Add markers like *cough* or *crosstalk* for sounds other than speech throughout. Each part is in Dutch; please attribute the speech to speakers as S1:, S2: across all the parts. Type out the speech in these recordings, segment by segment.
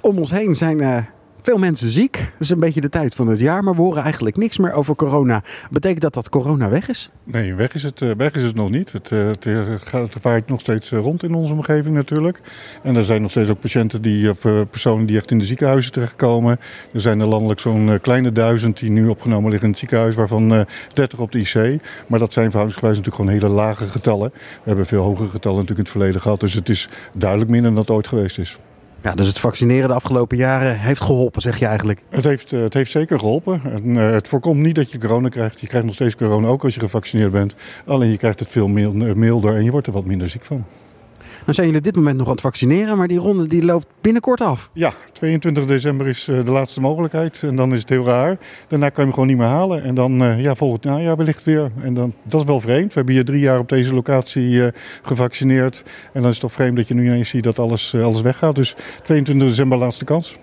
S1: Om ons heen zijn uh, veel mensen ziek. Het is een beetje de tijd van het jaar, maar we horen eigenlijk niks meer over corona. Betekent dat dat corona weg is?
S2: Nee, weg is het, weg is het nog niet. Het, het, gaat, het vaart nog steeds rond in onze omgeving natuurlijk. En er zijn nog steeds ook patiënten die, of personen die echt in de ziekenhuizen terechtkomen. Er zijn er landelijk zo'n kleine duizend die nu opgenomen liggen in het ziekenhuis, waarvan 30 op de IC. Maar dat zijn verhoudingsgewijs natuurlijk gewoon hele lage getallen. We hebben veel hogere getallen natuurlijk in het verleden gehad. Dus het is duidelijk minder dan het ooit geweest is.
S1: Ja, dus het vaccineren de afgelopen jaren heeft geholpen, zeg je eigenlijk?
S2: Het heeft, het heeft zeker geholpen. En, uh, het voorkomt niet dat je corona krijgt. Je krijgt nog steeds corona ook als je gevaccineerd bent. Alleen je krijgt het veel milder en je wordt er wat minder ziek van.
S1: Dan zijn jullie op dit moment nog aan het vaccineren, maar die ronde die loopt binnenkort af.
S2: Ja, 22 december is de laatste mogelijkheid en dan is het heel raar. Daarna kan je hem gewoon niet meer halen en dan ja, volgend najaar wellicht weer. En dan, dat is wel vreemd. We hebben hier drie jaar op deze locatie uh, gevaccineerd. En dan is het toch vreemd dat je nu ineens ziet dat alles, alles weggaat. Dus 22 december laatste kans.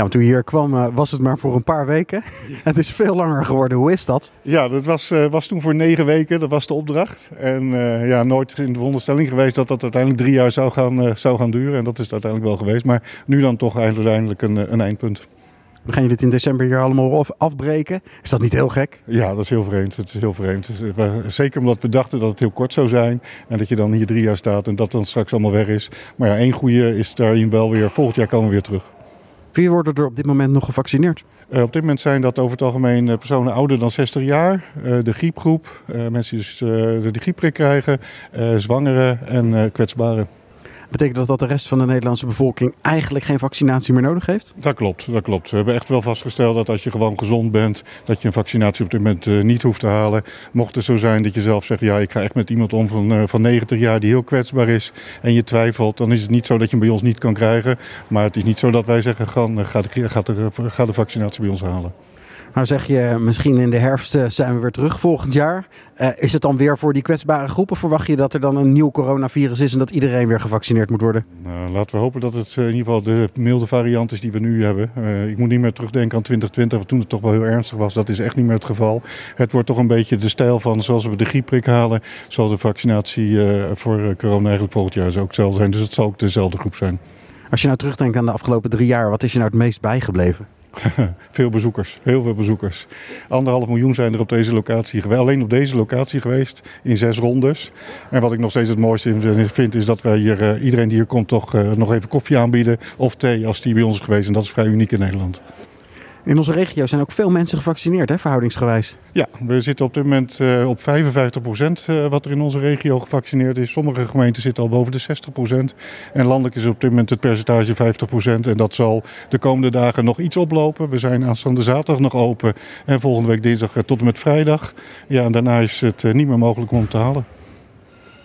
S1: Want toen je hier kwam uh, was het maar voor een paar weken. *laughs* het is veel langer geworden. Hoe is dat?
S2: Ja, dat was, uh, was toen voor negen weken. Dat was de opdracht. En uh, ja, nooit in de veronderstelling geweest dat dat uiteindelijk drie jaar zou gaan, zou gaan duren. En dat is het uiteindelijk wel geweest. Maar nu dan toch uiteindelijk een, een eindpunt.
S1: Dan gaan jullie het in december hier allemaal afbreken. Is dat niet heel gek?
S2: Ja, dat is heel vreemd. Het is heel vreemd. Zeker omdat we dachten dat het heel kort zou zijn. En dat je dan hier drie jaar staat en dat dan straks allemaal weg is. Maar ja, één goede is daarin wel weer. Volgend jaar komen we weer terug.
S1: Wie worden er op dit moment nog gevaccineerd?
S2: Uh, op dit moment zijn dat over het algemeen personen ouder dan 60 jaar. Uh, de griepgroep, mensen die dus de griepprik krijgen, zwangeren en kwetsbaren.
S1: Betekent dat dat de rest van de Nederlandse bevolking eigenlijk geen vaccinatie meer nodig heeft?
S2: Dat klopt, dat klopt. We hebben echt wel vastgesteld dat als je gewoon gezond bent, dat je een vaccinatie op dit moment uh, niet hoeft te halen. Mocht het zo zijn dat je zelf zegt, ja, ik ga echt met iemand om van, uh, van 90 jaar die heel kwetsbaar is en je twijfelt, dan is het niet zo dat je hem bij ons niet kan krijgen. Maar het is niet zo dat wij zeggen, ga, ga, de, ga, de, ga de vaccinatie bij ons halen.
S1: Nou zeg je, misschien in de herfst zijn we weer terug volgend jaar. Uh, is het dan weer voor die kwetsbare groepen? Verwacht je dat er dan een nieuw coronavirus is en dat iedereen weer gevaccineerd moet worden?
S2: Nou, laten we hopen dat het in ieder geval de milde variant is die we nu hebben. Uh, ik moet niet meer terugdenken aan 2020, toen het toch wel heel ernstig was. Dat is echt niet meer het geval. Het wordt toch een beetje de stijl van zoals we de griepprik halen, zal de vaccinatie uh, voor corona eigenlijk volgend jaar ook hetzelfde zijn. Dus het zal ook dezelfde groep zijn.
S1: Als je nou terugdenkt aan de afgelopen drie jaar, wat is je nou het meest bijgebleven? *laughs*
S2: veel bezoekers, heel veel bezoekers. Anderhalf miljoen zijn er op deze locatie geweest. Alleen op deze locatie geweest in zes rondes. En wat ik nog steeds het mooiste vind, is dat wij hier uh, iedereen die hier komt toch uh, nog even koffie aanbieden of thee als die bij ons is geweest. En dat is vrij uniek in Nederland.
S1: In onze regio zijn ook veel mensen gevaccineerd, hè, verhoudingsgewijs.
S2: Ja, we zitten op dit moment uh, op 55 procent uh, wat er in onze regio gevaccineerd is. Sommige gemeenten zitten al boven de 60 procent. En landelijk is op dit moment het percentage 50 procent. En dat zal de komende dagen nog iets oplopen. We zijn aanstaande zaterdag nog open. En volgende week dinsdag tot en met vrijdag. Ja, en daarna is het niet meer mogelijk om te halen.